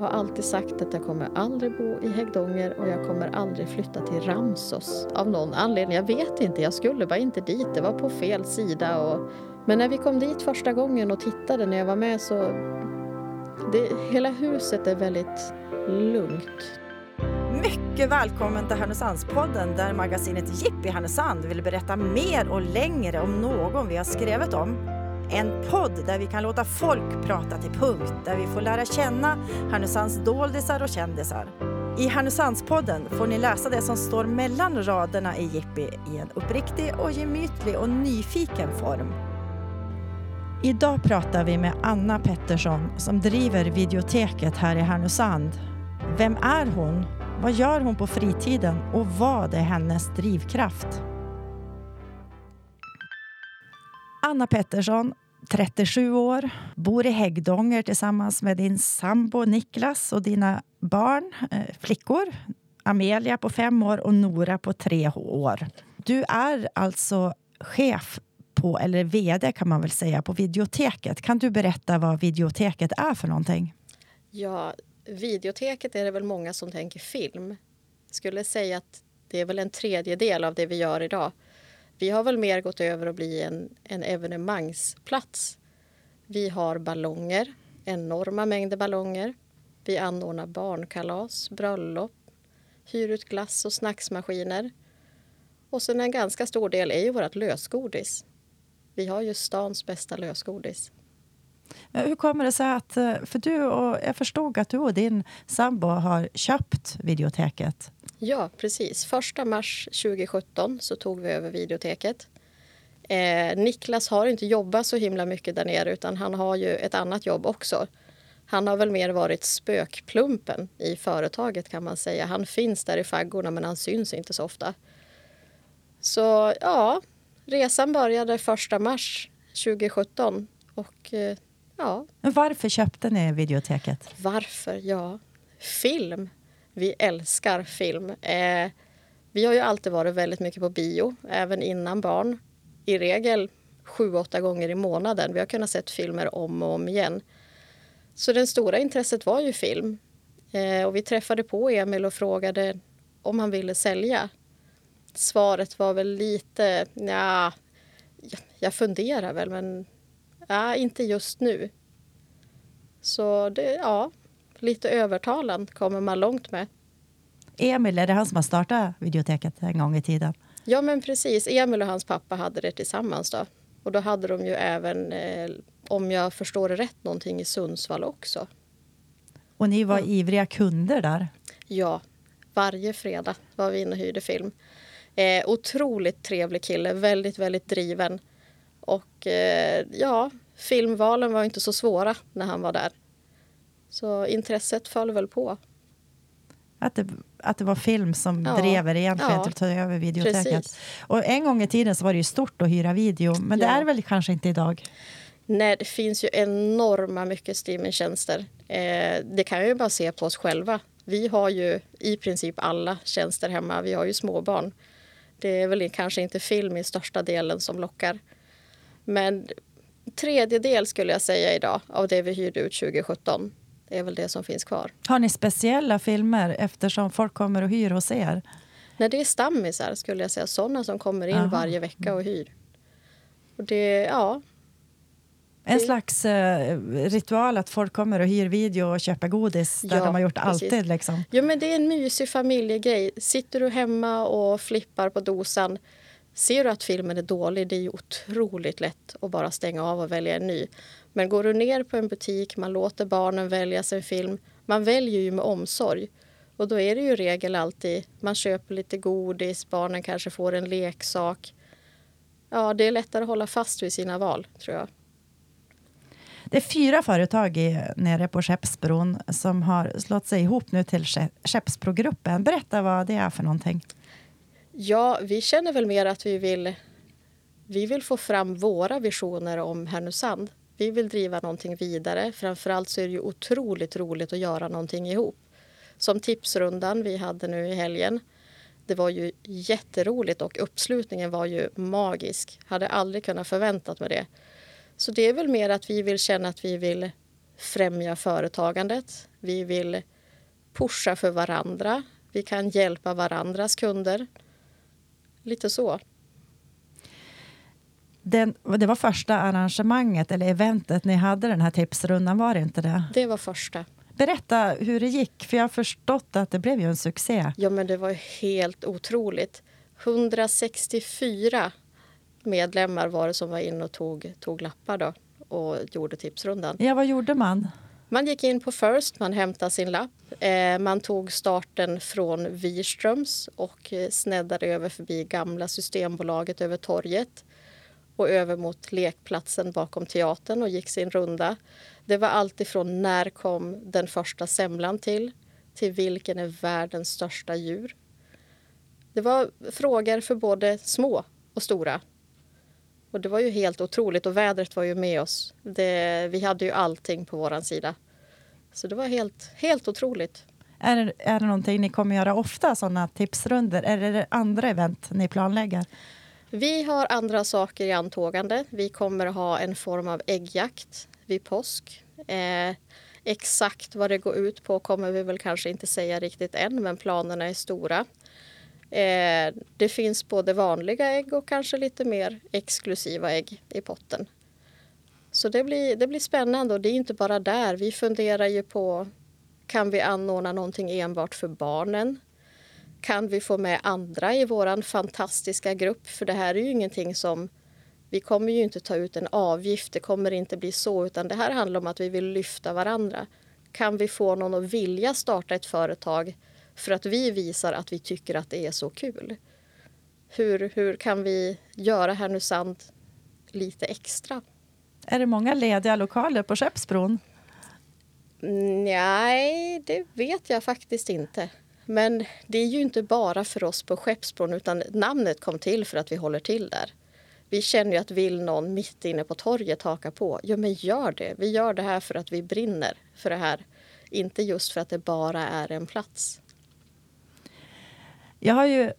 Jag har alltid sagt att jag kommer aldrig bo i Häggdånger och jag kommer aldrig flytta till Ramsos av någon anledning. Jag vet inte, jag skulle bara inte dit. Det var på fel sida. Och... Men när vi kom dit första gången och tittade när jag var med så... Det, hela huset är väldigt lugnt. Mycket välkommen till Härnösandspodden där magasinet Jippi Härnösand vill berätta mer och längre om någon vi har skrivit om. En podd där vi kan låta folk prata till punkt, där vi får lära känna Härnösands doldisar och kändisar. I Härnösandspodden får ni läsa det som står mellan raderna i Jippi i en uppriktig och gemytlig och nyfiken form. Idag pratar vi med Anna Pettersson som driver videoteket här i Härnösand. Vem är hon? Vad gör hon på fritiden och vad är hennes drivkraft? Anna Pettersson, 37 år, bor i Häggdånger tillsammans med din sambo Niklas och dina barn, eh, flickor. Amelia på fem år och Nora på tre år. Du är alltså chef på, eller vd kan man väl säga, på videoteket. Kan du berätta vad videoteket är för någonting? Ja, videoteket är det väl många som tänker film. Jag skulle säga att det är väl en tredjedel av det vi gör idag. Vi har väl mer gått över att bli en, en evenemangsplats. Vi har ballonger, enorma mängder ballonger. Vi anordnar barnkalas, bröllop, hyr ut glass och snacksmaskiner. Och sen en ganska stor del är ju vårt lösgodis. Vi har ju stans bästa lösgodis. Eh, hur kommer det sig att, eh, för du och, jag förstod att du och din sambo har köpt videoteket? Ja, precis. 1 mars 2017 så tog vi över videoteket. Eh, Niklas har inte jobbat så himla mycket där nere utan han har ju ett annat jobb också. Han har väl mer varit spökplumpen i företaget kan man säga. Han finns där i faggorna men han syns inte så ofta. Så ja, resan började 1 mars 2017 och eh, ja. Varför köpte ni videoteket? Varför? Ja, film vi älskar film. Eh, vi har ju alltid varit väldigt mycket på bio, även innan barn. I regel sju, åtta gånger i månaden. Vi har kunnat se filmer om och om igen. Så det stora intresset var ju film. Eh, och vi träffade på Emil och frågade om han ville sälja. Svaret var väl lite, ja, jag funderar väl men ja, inte just nu. Så det, ja, lite övertalan kommer man långt med. Emil, är det han som har startat videoteket en gång i tiden? Ja, men precis. Emil och hans pappa hade det tillsammans. Då. Och då hade de ju även, eh, om jag förstår det rätt, någonting i Sundsvall också. Och ni var ja. ivriga kunder där? Ja, varje fredag var vi inne och hyrde film. Eh, otroligt trevlig kille, väldigt, väldigt driven. Och eh, ja, filmvalen var inte så svåra när han var där. Så intresset föll väl på. Att det, att det var film som ja. drev er egentligen ja. till att ta över videoteket. Och en gång i tiden så var det ju stort att hyra video, men ja. det är väl kanske inte idag? Nej, det finns ju enorma mycket streamingtjänster. Eh, det kan jag ju bara se på oss själva. Vi har ju i princip alla tjänster hemma. Vi har ju småbarn. Det är väl kanske inte film i största delen som lockar. Men tredjedel skulle jag säga idag av det vi hyrde ut 2017 det är väl det som finns kvar. Har ni speciella filmer eftersom folk kommer och hyr hos er? Nej, det är stammisar skulle jag säga. Sådana som kommer in Aha. varje vecka och hyr. Och det, ja. En slags eh, ritual att folk kommer och hyr video och köper godis där ja, de har gjort precis. alltid. Liksom. Ja, men det är en mysig familjegrej. Sitter du hemma och flippar på dosan Ser du att filmen är dålig, det är ju otroligt lätt att bara stänga av och välja en ny. Men går du ner på en butik, man låter barnen välja sin film. Man väljer ju med omsorg. Och då är det ju regel alltid, man köper lite godis, barnen kanske får en leksak. Ja, det är lättare att hålla fast vid sina val, tror jag. Det är fyra företag i, nere på Skeppsbron som har slått sig ihop nu till Skeppsbrogruppen. Berätta vad det är för någonting. Ja, vi känner väl mer att vi vill, vi vill få fram våra visioner om Härnösand. Vi vill driva någonting vidare. Framförallt så är det ju otroligt roligt att göra någonting ihop. Som tipsrundan vi hade nu i helgen. Det var ju jätteroligt och uppslutningen var ju magisk. Hade aldrig kunnat förväntat mig det. Så det är väl mer att vi vill känna att vi vill främja företagandet. Vi vill pusha för varandra. Vi kan hjälpa varandras kunder. Lite så. Den, det var första arrangemanget eller eventet ni hade den här tipsrundan, var det inte det? Det var första. Berätta hur det gick, för jag har förstått att det blev ju en succé. Ja, men det var helt otroligt. 164 medlemmar var det som var inne och tog, tog lappar då och gjorde tipsrundan. Ja, vad gjorde man? Man gick in på First, man hämtade sin lapp. Eh, man tog starten från Wirströms och sneddade över förbi gamla Systembolaget över torget och över mot lekplatsen bakom teatern och gick sin runda. Det var allt ifrån när kom den första semlan till till vilken är världens största djur. Det var frågor för både små och stora. Och det var ju helt otroligt och vädret var ju med oss. Det, vi hade ju allting på vår sida. Så det var helt, helt otroligt. Är det, är det någonting ni kommer göra ofta, sådana tipsrunder? Är det andra event ni planlägger? Vi har andra saker i antågande. Vi kommer ha en form av äggjakt vid påsk. Eh, exakt vad det går ut på kommer vi väl kanske inte säga riktigt än, men planerna är stora. Eh, det finns både vanliga ägg och kanske lite mer exklusiva ägg i potten. Så det blir, det blir spännande och det är inte bara där. Vi funderar ju på kan vi anordna någonting enbart för barnen? Kan vi få med andra i vår fantastiska grupp? För det här är ju ingenting som... Vi kommer ju inte ta ut en avgift, det kommer inte bli så. Utan det här handlar om att vi vill lyfta varandra. Kan vi få någon att vilja starta ett företag för att vi visar att vi tycker att det är så kul? Hur, hur kan vi göra Härnösand lite extra? Är det många lediga lokaler på Skeppsbron? Nej, det vet jag faktiskt inte. Men det är ju inte bara för oss på Skeppsbron utan namnet kom till för att vi håller till där. Vi känner ju att vill någon mitt inne på torget haka på, ja men gör det. Vi gör det här för att vi brinner för det här. Inte just för att det bara är en plats. Jag har ju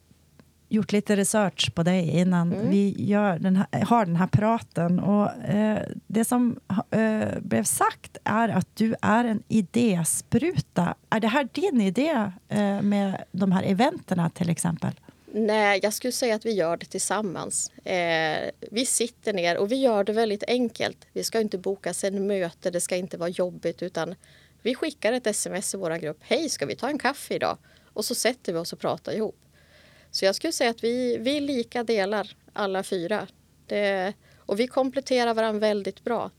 gjort lite research på dig innan mm. vi den här, har den här praten. Och, eh, det som eh, blev sagt är att du är en idéspruta. Är det här din idé eh, med de här eventerna till exempel? Nej, jag skulle säga att vi gör det tillsammans. Eh, vi sitter ner och vi gör det väldigt enkelt. Vi ska inte boka en möte, det ska inte vara jobbigt utan vi skickar ett sms i vår grupp. Hej, ska vi ta en kaffe idag? Och så sätter vi oss och pratar ihop. Så jag skulle säga att vi, vi är lika delar alla fyra. Det, och vi kompletterar varandra väldigt bra.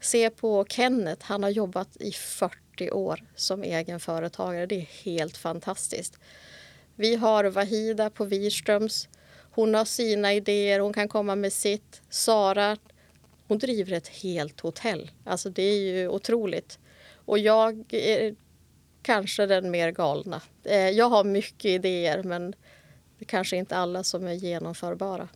Se på Kenneth, han har jobbat i 40 år som egen företagare. Det är helt fantastiskt. Vi har Vahida på Wirströms. Hon har sina idéer, hon kan komma med sitt. Sara, hon driver ett helt hotell. Alltså det är ju otroligt. Och jag kanske den mer galna. Eh, jag har mycket idéer men det kanske inte alla som är genomförbara.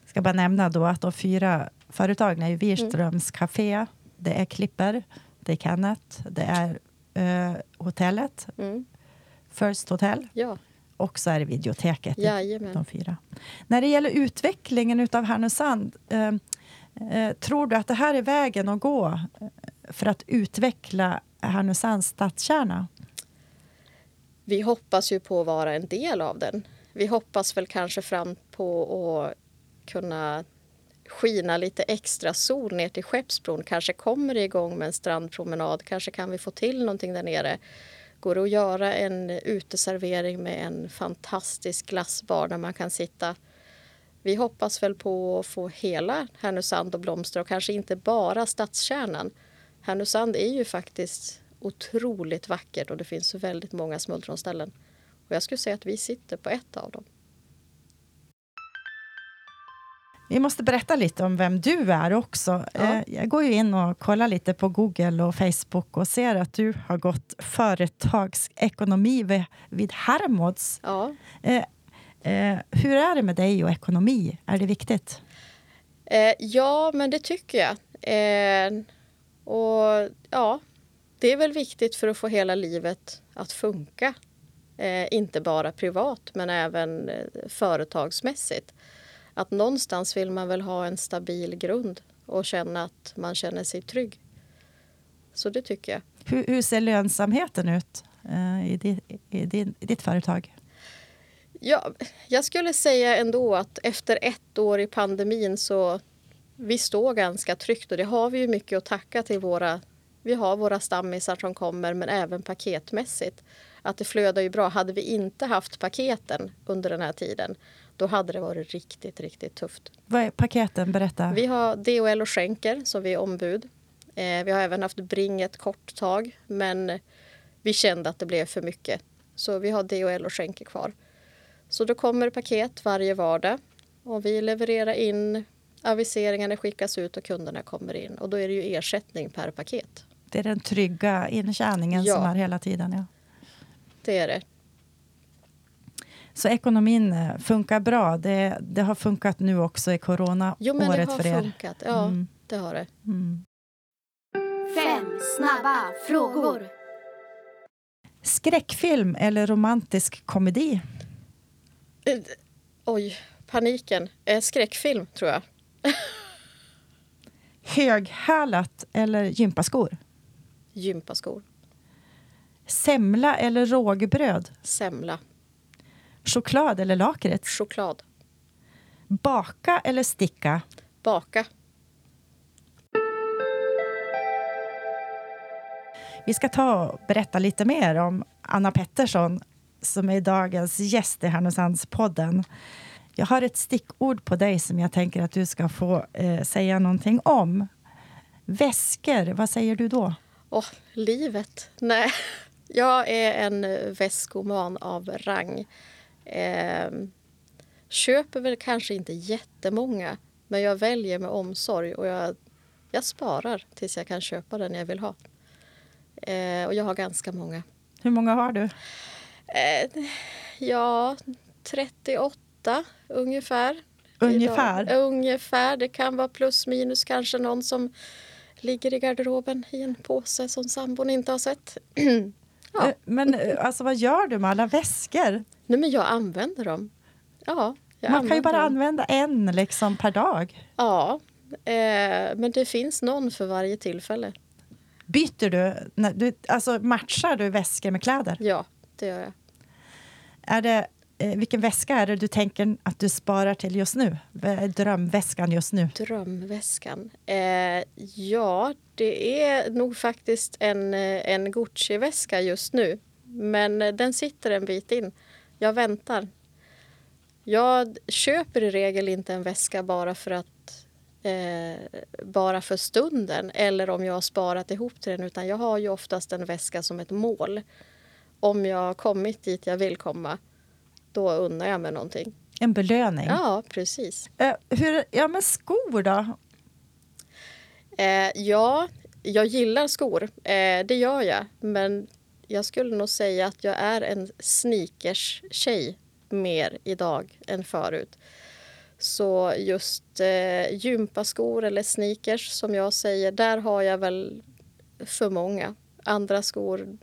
Jag ska bara nämna då att de fyra företagen är Wirströms mm. Café, det är Klipper, det är Kenneth, det är uh, hotellet, mm. First Hotel ja. och så är det videoteket. Jajamän. De fyra. När det gäller utvecklingen av Härnösand, uh, uh, tror du att det här är vägen att gå för att utveckla Härnösands stadskärna? vi hoppas ju på att vara en del av den. Vi hoppas väl kanske fram på att kunna skina lite extra sol ner till Skeppsbron. Kanske kommer det igång med en strandpromenad. Kanske kan vi få till någonting där nere. Går det att göra en uteservering med en fantastisk glassbar där man kan sitta. Vi hoppas väl på att få hela Härnösand att blomstra och kanske inte bara stadskärnan. Härnösand är ju faktiskt otroligt vackert och det finns väldigt många smultronställen. Och jag skulle säga att vi sitter på ett av dem. Vi måste berätta lite om vem du är också. Ja. Eh, jag går ju in och kollar lite på Google och Facebook och ser att du har gått företagsekonomi vid Hermods. Ja. Eh, eh, hur är det med dig och ekonomi? Är det viktigt? ja, men det tycker jag. Och ja, det är väl viktigt för att få hela livet att funka. Eh, inte bara privat, men även eh, företagsmässigt. Att någonstans vill man väl ha en stabil grund och känna att man känner sig trygg. Så det tycker jag. Hur, hur ser lönsamheten ut eh, i, di, i, din, i ditt företag? Ja, jag skulle säga ändå att efter ett år i pandemin så vi står ganska tryggt och det har vi ju mycket att tacka till våra vi har våra stammisar som kommer men även paketmässigt. Att det flödar ju bra. Hade vi inte haft paketen under den här tiden då hade det varit riktigt, riktigt tufft. Vad är paketen? Berätta. Vi har DHL och Schenker som vi är ombud. Eh, vi har även haft Bring ett kort tag men vi kände att det blev för mycket. Så vi har DHL och Schenker kvar. Så då kommer paket varje vardag och vi levererar in aviseringarna skickas ut och kunderna kommer in och då är det ju ersättning per paket. Det är den trygga intjäningen ja. som är hela tiden. Ja. Det är det. Så ekonomin eh, funkar bra. Det, det har funkat nu också i corona-året för er? Jo, men det har funkat. Ja, mm. det har det. Mm. Fem snabba frågor. Skräckfilm eller romantisk komedi? Eh, oj, paniken. Eh, skräckfilm, tror jag. Höghälat eller gympaskor? Gympaskor. Semla eller rågbröd? Semla. Choklad eller lakrits? Choklad. Baka eller sticka? Baka. Vi ska ta och berätta lite mer om Anna Pettersson som är dagens gäst i Härnösandspodden. Jag har ett stickord på dig som jag tänker att du ska få eh, säga någonting om. Väskor, vad säger du då? oh, livet. Nej, jag är en väskoman av rang. Eh, köper väl kanske inte jättemånga, men jag väljer med omsorg och jag, jag sparar tills jag kan köpa den jag vill ha. Eh, och jag har ganska många. Hur många har du? Eh, ja, 38 ungefär. Ungefär? Idag. Ungefär. Det kan vara plus minus kanske någon som ligger i garderoben i en påse som sambon inte har sett. ja. Eh, men eh, alltså, vad gör du med alla väskor? Nej, men jag använder dem. Ja, Man kan ju bara dem. använda en liksom, per dag. Ja, eh, men det finns någon för varje tillfälle. Byter du, du alltså matchar du väskor med kläder? Ja, det gör jag. Är det Eh, vilken väska är det du tänker att du sparar till just nu? Drömväskan just nu? Drömväskan? Eh, ja, det är nog faktiskt en, eh, en Gucci-väska just nu. Men eh, den sitter en bit in. Jag väntar. Jag köper i regel inte en väska bara för att Eh, bara för stunden eller om jag har sparat ihop till den utan jag har ju oftast en väska som ett mål. Om jag har kommit dit jag vill komma då unnar jag mig någonting. En belöning? Ja, precis. Eh, hur, ja, men skor då? Eh, ja, jag gillar skor. Eh, det gör jag. Men jag skulle nog säga att jag är en sneakers-tjej mer idag än förut. Så just eh, gympaskor eller sneakers som jag säger, där har jag väl för många. Andra skor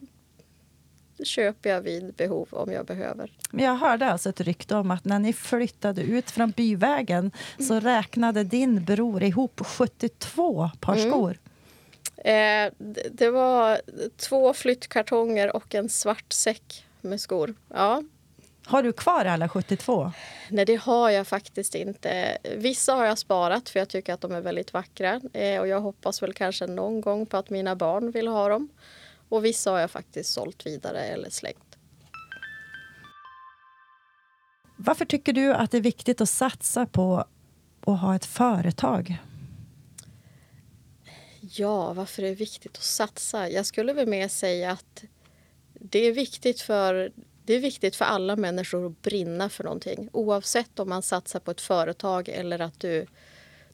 köper jag vid behov om jag behöver. Jag hörde alltså ett rykte om att när ni flyttade ut från byvägen så mm. räknade din bror ihop 72 par mm. skor. Eh, det var två flyttkartonger och en svart säck med skor. Ja. Har du kvar alla 72? Nej, det har jag faktiskt inte. Vissa har jag sparat för jag tycker att de är väldigt vackra. Eh, och jag hoppas väl kanske någon gång på att mina barn vill ha dem. Och vissa har jag faktiskt sålt vidare eller slängt. Varför tycker du att det är viktigt att satsa på att ha ett företag? Ja, varför är det viktigt att satsa? Jag skulle väl mer säga att det är viktigt för det är viktigt för alla människor att brinna för någonting. Oavsett om man satsar på ett företag eller att du,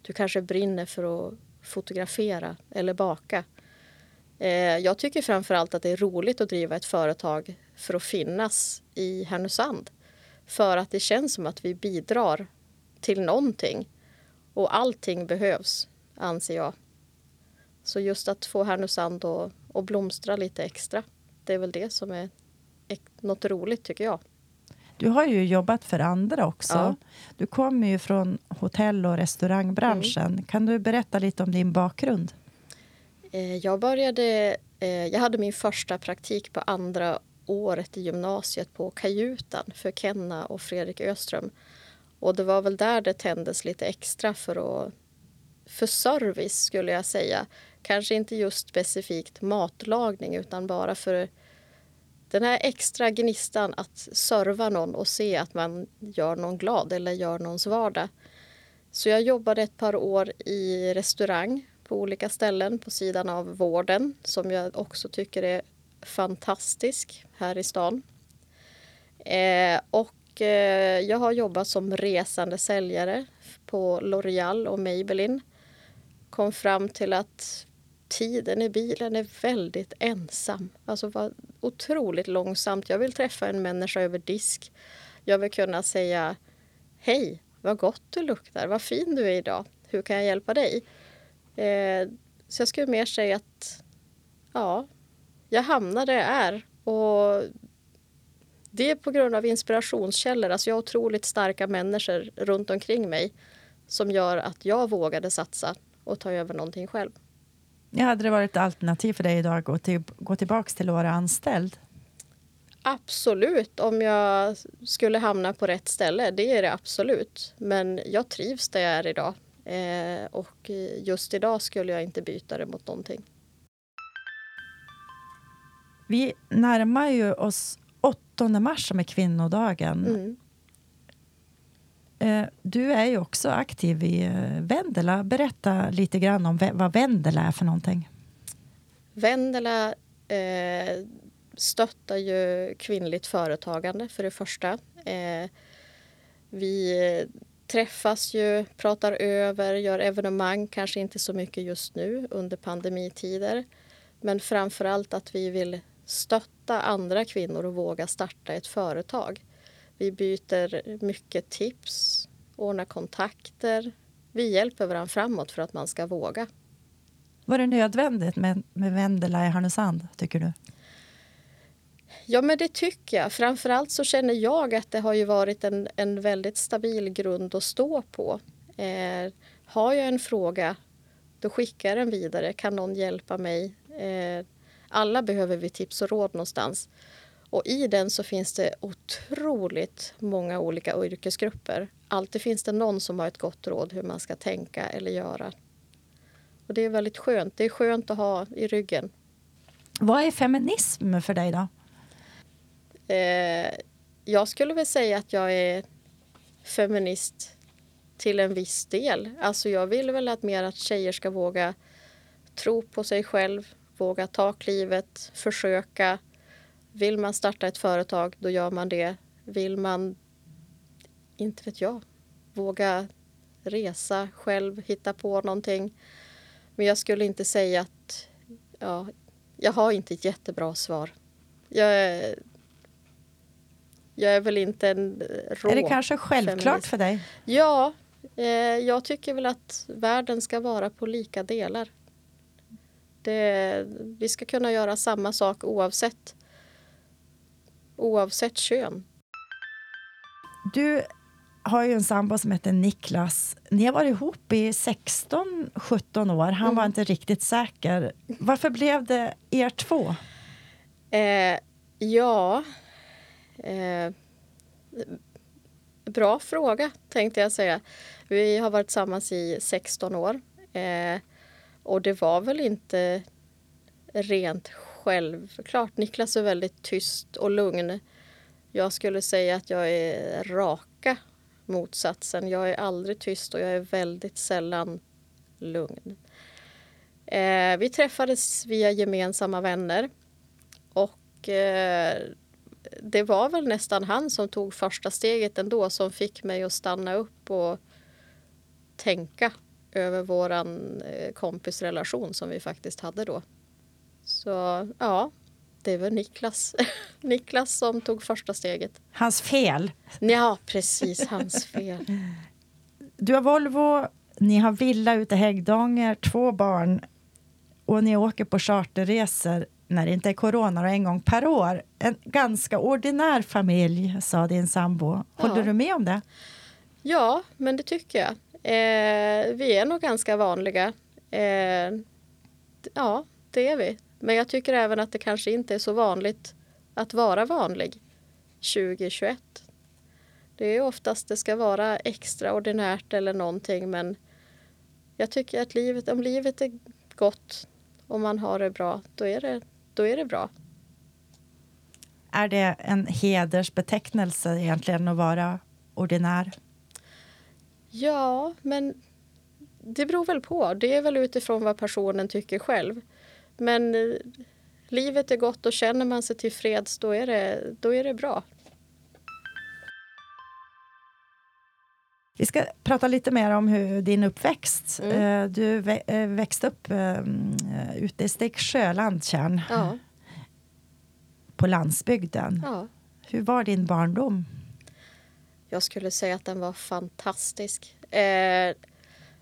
du kanske brinner för att fotografera eller baka. Eh, jag tycker framför allt att det är roligt att driva ett företag för att finnas i Härnösand. För att det känns som att vi bidrar till någonting. Och allting behövs, anser jag. Så just att få Härnösand att, att blomstra lite extra, det är väl det som är något roligt tycker jag. Du har ju jobbat för andra också. Ja. Du kommer ju från hotell och restaurangbranschen. Mm. Kan du berätta lite om din bakgrund? Eh, jag började... Eh, jag hade min första praktik på andra året i gymnasiet på Kajutan för Kenna och Fredrik Öström. Och det var väl där det tändes lite extra för, att, för service, skulle jag säga. Kanske inte just specifikt matlagning, utan bara för den här extra gnistan att serva någon och se att man gör någon glad eller gör någons vardag. Så jag jobbade ett par år i restaurang på olika ställen på sidan av vården som jag också tycker är fantastisk här i stan. Eh, och eh, jag har jobbat som resande säljare på L'Oreal och Maybelline. Kom fram till att tiden i bilen är väldigt ensam. Alltså var otroligt långsamt. Jag vill träffa en människa över disk. Jag vill kunna säga Hej, vad gott du luktar, vad fin du är idag. Hur kan jag hjälpa dig? Eh, så jag skulle mer säga att ja, jag hamnar där jag är. Och det är på grund av inspirationskällor. Alltså jag har otroligt starka människor runt omkring mig som gör att jag vågade satsa och ta över någonting själv. Ja, hade det varit ett alternativ för dig idag att gå, till, gå tillbaka till att vara anställd? Absolut, om jag skulle hamna på rätt ställe. Det är det absolut. Men jag trivs där jag är idag. Eh, och just idag skulle jag inte byta det mot någonting. Vi närmar ju oss 8 mars som är kvinnodagen. Mm. Eh, du är ju också aktiv i eh, Vendela. Berätta lite grann om vad Vendela är för någonting. Vendela eh, stöttar ju kvinnligt företagande för det första. Eh, vi träffas ju, pratar över, gör evenemang, kanske inte så mycket just nu under pandemitider. Men framför allt att vi vill stötta andra kvinnor att våga starta ett företag. Vi byter mycket tips, ordnar kontakter. Vi hjälper varandra framåt för att man ska våga. Var det nödvändigt med, med Vendela i Härnösand, tycker du? Ja, men det tycker jag. Framförallt så känner jag att det har ju varit en, en väldigt stabil grund att stå på. Eh, har jag en fråga, då skickar jag den vidare. Kan någon hjälpa mig? Eh, alla behöver vi tips och råd någonstans. Och i den så finns det otroligt många olika yrkesgrupper. Alltid finns det någon som har ett gott råd hur man ska tänka eller göra. Och det är väldigt skönt. Det är skönt att ha i ryggen. Vad är feminism för dig då? Eh, jag skulle väl säga att jag är feminist till en viss del. Alltså jag vill väl att mer att tjejer ska våga tro på sig själv, våga ta klivet, försöka. Vill man starta ett företag, då gör man det. Vill man, inte vet jag, våga resa själv, hitta på någonting. Men jag skulle inte säga att... Ja, jag har inte ett jättebra svar. Jag jag är väl inte en rå Är det kanske självklart feminist. för dig? Ja, eh, jag tycker väl att världen ska vara på lika delar. Det, vi ska kunna göra samma sak oavsett, oavsett kön. Du har ju en sambo som heter Niklas. Ni har varit ihop i 16-17 år. Han mm. var inte riktigt säker. Varför blev det er två? Eh, ja, Eh, bra fråga, tänkte jag säga. Vi har varit tillsammans i 16 år. Eh, och det var väl inte rent självklart. Niklas är väldigt tyst och lugn. Jag skulle säga att jag är raka motsatsen. Jag är aldrig tyst och jag är väldigt sällan lugn. Eh, vi träffades via gemensamma vänner. Och eh, det var väl nästan han som tog första steget ändå som fick mig att stanna upp och tänka över våran eh, kompisrelation som vi faktiskt hade då. Så ja, det var Niklas. Niklas som tog första steget. Hans fel? Ja, precis. Hans fel. Du har Volvo, ni har villa ute i Häggdanger, två barn och ni åker på charterresor när det inte är corona och en gång per år. En ganska ordinär familj, sa din sambo. Håller ja. du med om det? Ja, men det tycker jag. Eh, vi är nog ganska vanliga. Eh, ja, det är vi. Men jag tycker även att det kanske inte är så vanligt att vara vanlig 2021. Det är oftast det ska vara extraordinärt eller någonting men jag tycker att livet, om livet är gott och man har det bra, då är det, då är det bra. Är det en hedersbetecknelse egentligen att vara ordinär? Ja, men det beror väl på. Det är väl utifrån vad personen tycker själv. Men eh, livet är gott och känner man sig tillfreds då är det, då är det bra. Vi ska prata lite mer om hur din uppväxt. Mm. Eh, du eh, växte upp ute i Stegsjö, Landtjärn. Ja. På landsbygden. ja. Hur var din barndom? Jag skulle säga att den var fantastisk. Eh,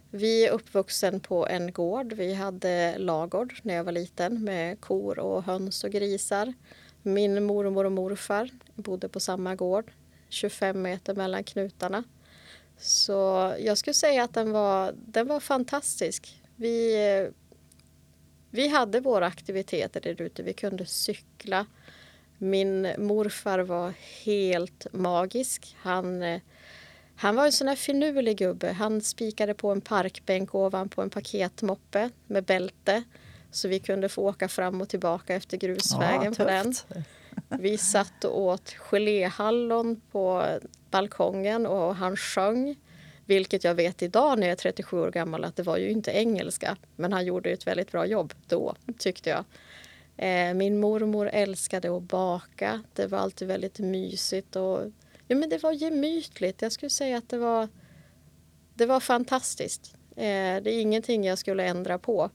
vi är uppvuxen på en gård. Vi hade lagård när jag var liten med kor och höns och grisar. Min mormor och morfar bodde på samma gård, 25 meter mellan knutarna. Så jag skulle säga att den var, den var fantastisk. Vi, vi hade våra aktiviteter där ute. Vi kunde cykla. Min morfar var helt magisk. Han, han var en sån här finurlig gubbe. Han spikade på en parkbänk ovanpå en paketmoppe med bälte så vi kunde få åka fram och tillbaka efter grusvägen ja, på den. Vi satt och åt geléhallon på balkongen och han sjöng. Vilket jag vet idag när jag är 37 år gammal att det var ju inte engelska. Men han gjorde ett väldigt bra jobb då tyckte jag. Eh, min mormor älskade att baka. Det var alltid väldigt mysigt. Och, ja, men det var gemytligt. Jag skulle säga att det var, det var fantastiskt. Eh, det är ingenting jag skulle ändra på.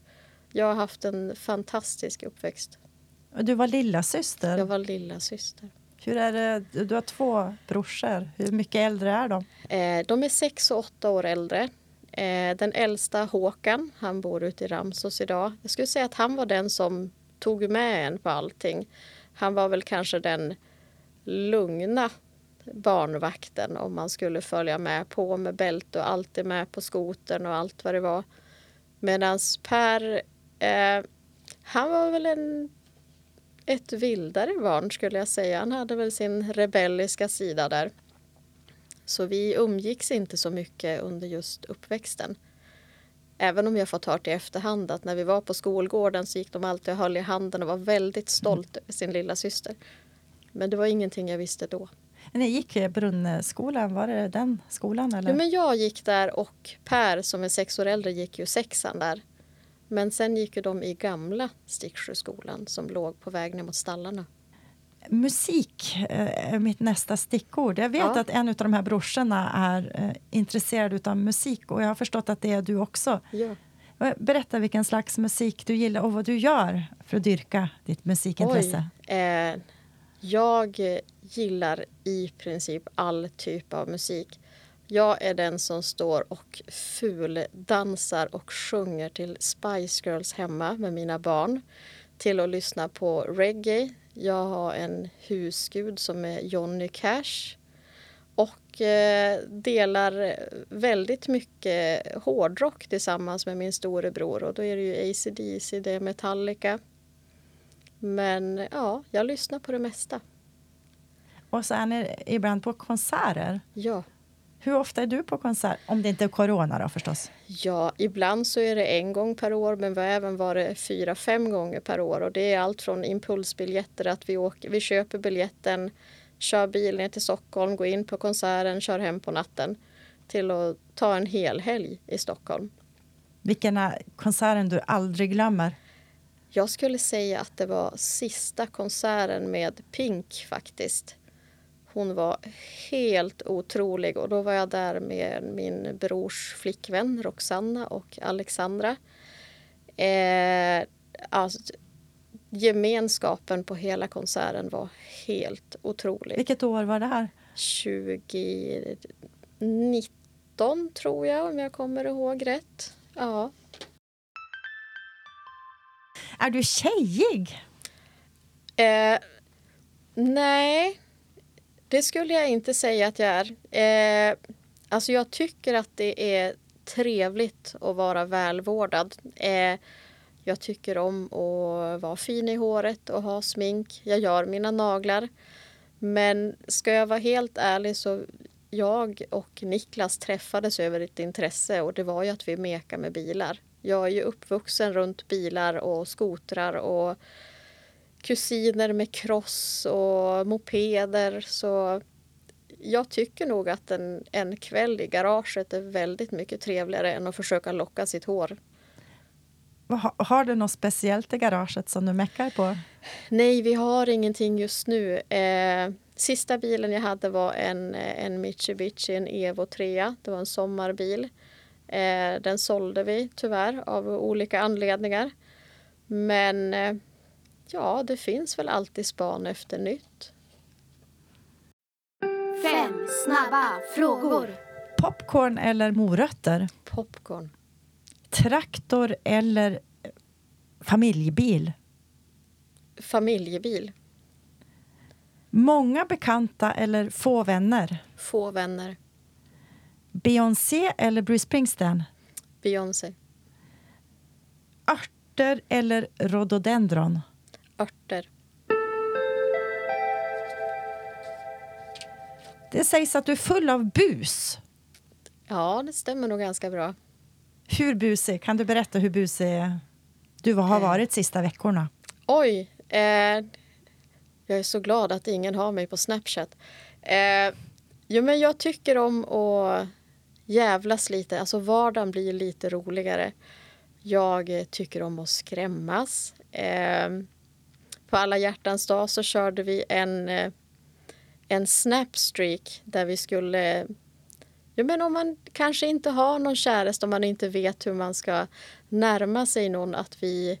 Jag har haft en fantastisk uppväxt. Du var lilla syster. Jag var lilla syster. Hur är det? Du har två brorsor. Hur mycket äldre är de? Eh, de är sex och åtta år äldre. Eh, den äldsta Håkan, han bor ute i Ramsås idag. Jag skulle säga att han var den som tog med en på allting. Han var väl kanske den lugna barnvakten om man skulle följa med på med bälte och alltid med på skoten och allt vad det var. Medan Per, eh, han var väl en, ett vildare barn skulle jag säga. Han hade väl sin rebelliska sida där. Så vi umgicks inte så mycket under just uppväxten. Även om jag fått hört i efterhand att när vi var på skolgården så gick de alltid och höll i handen och var väldigt stolt över sin lilla syster. Men det var ingenting jag visste då. Ni gick Brunnskolan, var det den skolan? Eller? Ja, men jag gick där och Per som är sex år äldre gick ju sexan där. Men sen gick ju de i gamla Sticksjöskolan som låg på väg ner mot stallarna. Musik eh, är mitt nästa stickord. Jag vet ja. att en av de här brorsorna är eh, intresserad av musik och jag har förstått att det är du också. Ja. Berätta vilken slags musik du gillar och vad du gör för att dyrka ditt musikintresse. Eh, jag gillar i princip all typ av musik. Jag är den som står och fuldansar och sjunger till Spice Girls hemma med mina barn. Till att lyssna på reggae, jag har en husgud som är Johnny Cash och eh, delar väldigt mycket hårdrock tillsammans med min storebror och då är det ju ACDC, det är Metallica. Men ja, jag lyssnar på det mesta. Och så är ni ibland på konserter? Ja. Hur ofta är du på konsert? Om det inte är corona då förstås. Ja, ibland så är det en gång per år men vi har även varit fyra, fem gånger per år och det är allt från impulsbiljetter att vi, åker, vi köper biljetten, kör bil ner till Stockholm, går in på konserten, kör hem på natten till att ta en hel helg i Stockholm. Vilken är konserten du aldrig glömmer? Jag skulle säga att det var sista konserten med Pink faktiskt. Hon var helt otrolig och då var jag där med min brors flickvän Roxanna och Alexandra. Eh, alltså, gemenskapen på hela konserten var helt otrolig. Vilket år var det här? 2019 tror jag om jag kommer ihåg rätt. Ja. Är du tjejig? Eh, nej, det skulle jag inte säga att jag är. Eh, alltså jag tycker att det är trevligt att vara välvårdad. Eh, Jag tycker om att vara fin i håret och ha smink. Jag gör mina naglar. Men ska jag vara helt ärlig så jag och Niklas träffades över ett intresse och det var ju att vi mekar med bilar. Jag är ju uppvuxen runt bilar och skotrar och kusiner med cross och mopeder. Så jag tycker nog att en, en kväll i garaget är väldigt mycket trevligare än att försöka locka sitt hår. Har du något speciellt i garaget som du meckar på? Nej, vi har ingenting just nu. Eh, sista bilen jag hade var en, en Mitsubishi, en Evo 3. Det var en sommarbil. Eh, den sålde vi tyvärr av olika anledningar. Men eh, ja, det finns väl alltid span efter nytt. Fem snabba frågor. Popcorn eller morötter? Popcorn. Traktor eller familjebil? Familjebil. Många bekanta eller få vänner? Få vänner. Beyoncé eller Bruce Springsteen? Beyoncé. Örter eller rhododendron? Örter. Det sägs att du är full av bus. Ja, det stämmer nog ganska bra. Hur busig? Kan du berätta hur busig du har eh. varit sista veckorna? Oj! Eh, jag är så glad att ingen har mig på Snapchat. Eh, jo, men jag tycker om att jävlas lite. Alltså vardagen blir lite roligare. Jag tycker om att skrämmas. Eh, på alla hjärtans dag så körde vi en, eh, en snapstreak där vi skulle Ja, men om man kanske inte har någon käraste, om man inte vet hur man ska närma sig någon, att vi,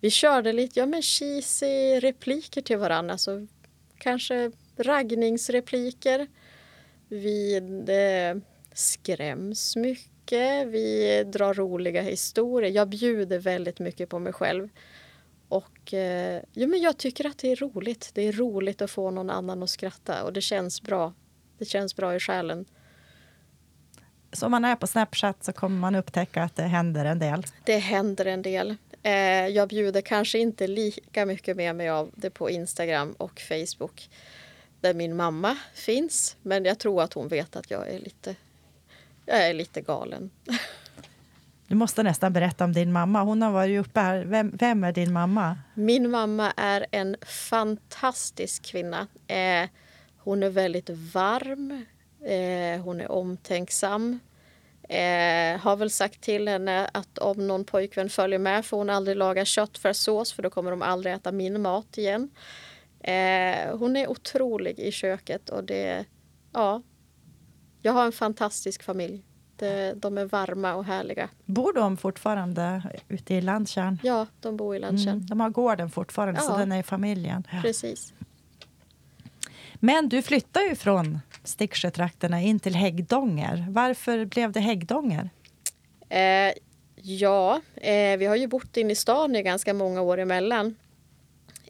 vi körde lite ja, men cheesy repliker till varandra. Alltså, kanske raggningsrepliker. Vi eh, skräms mycket, vi drar roliga historier. Jag bjuder väldigt mycket på mig själv. Och eh, ja, men jag tycker att det är roligt. Det är roligt att få någon annan att skratta och det känns bra. Det känns bra i själen. Så om man är på Snapchat så kommer man upptäcka att det händer en del? Det händer en del. Eh, jag bjuder kanske inte lika mycket med mig av det på Instagram och Facebook där min mamma finns. Men jag tror att hon vet att jag är lite, jag är lite galen. Du måste nästan berätta om din mamma. Hon har varit uppe här. Vem, vem är din mamma? Min mamma är en fantastisk kvinna. Eh, hon är väldigt varm. Eh, hon är omtänksam. Eh, har väl sagt till henne att om någon pojkvän följer med får hon aldrig laga köttfärssås för då kommer de aldrig äta min mat igen. Eh, hon är otrolig i köket och det, ja. Jag har en fantastisk familj. Det, de är varma och härliga. Bor de fortfarande ute i Landtjärn? Ja, de bor i Landtjärn. Mm, de har gården fortfarande, ja, så den är i familjen. Precis. Men du flyttar ju från Sticksjötrakterna in till Häggdånger. Varför blev det Häggdånger? Eh, ja, eh, vi har ju bott inne i stan i ganska många år emellan.